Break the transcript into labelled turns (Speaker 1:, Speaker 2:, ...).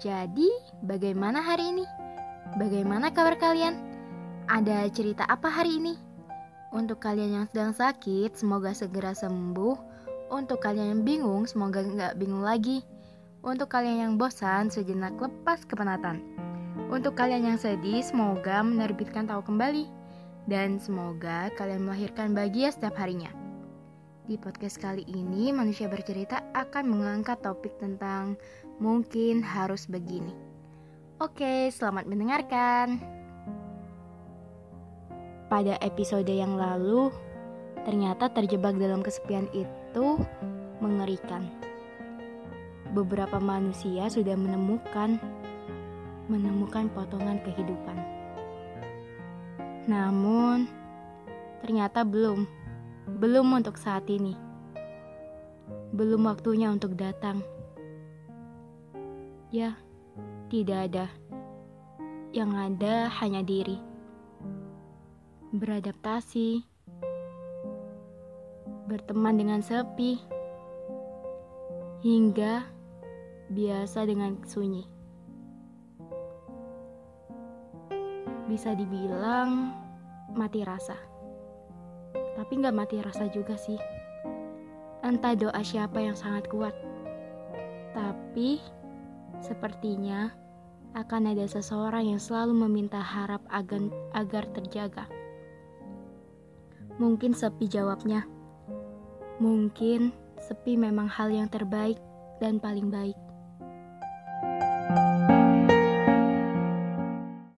Speaker 1: Jadi, bagaimana hari ini? Bagaimana kabar kalian? Ada cerita apa hari ini? Untuk kalian yang sedang sakit, semoga segera sembuh. Untuk kalian yang bingung, semoga nggak bingung lagi. Untuk kalian yang bosan, sejenak lepas kepenatan. Untuk kalian yang sedih, semoga menerbitkan tahu kembali dan semoga kalian melahirkan bahagia setiap harinya. Di podcast kali ini, manusia bercerita akan mengangkat topik tentang mungkin harus begini. Oke, selamat mendengarkan. Pada episode yang lalu, ternyata terjebak dalam kesepian itu mengerikan. Beberapa manusia sudah menemukan menemukan potongan kehidupan namun, ternyata belum. Belum untuk saat ini. Belum waktunya untuk datang. Ya, tidak ada. Yang ada hanya diri. Beradaptasi. Berteman dengan sepi. Hingga biasa dengan sunyi. bisa dibilang mati rasa. Tapi nggak mati rasa juga sih. Entah doa siapa yang sangat kuat. Tapi sepertinya akan ada seseorang yang selalu meminta harap agar, agar terjaga. Mungkin sepi jawabnya. Mungkin sepi memang hal yang terbaik dan paling baik.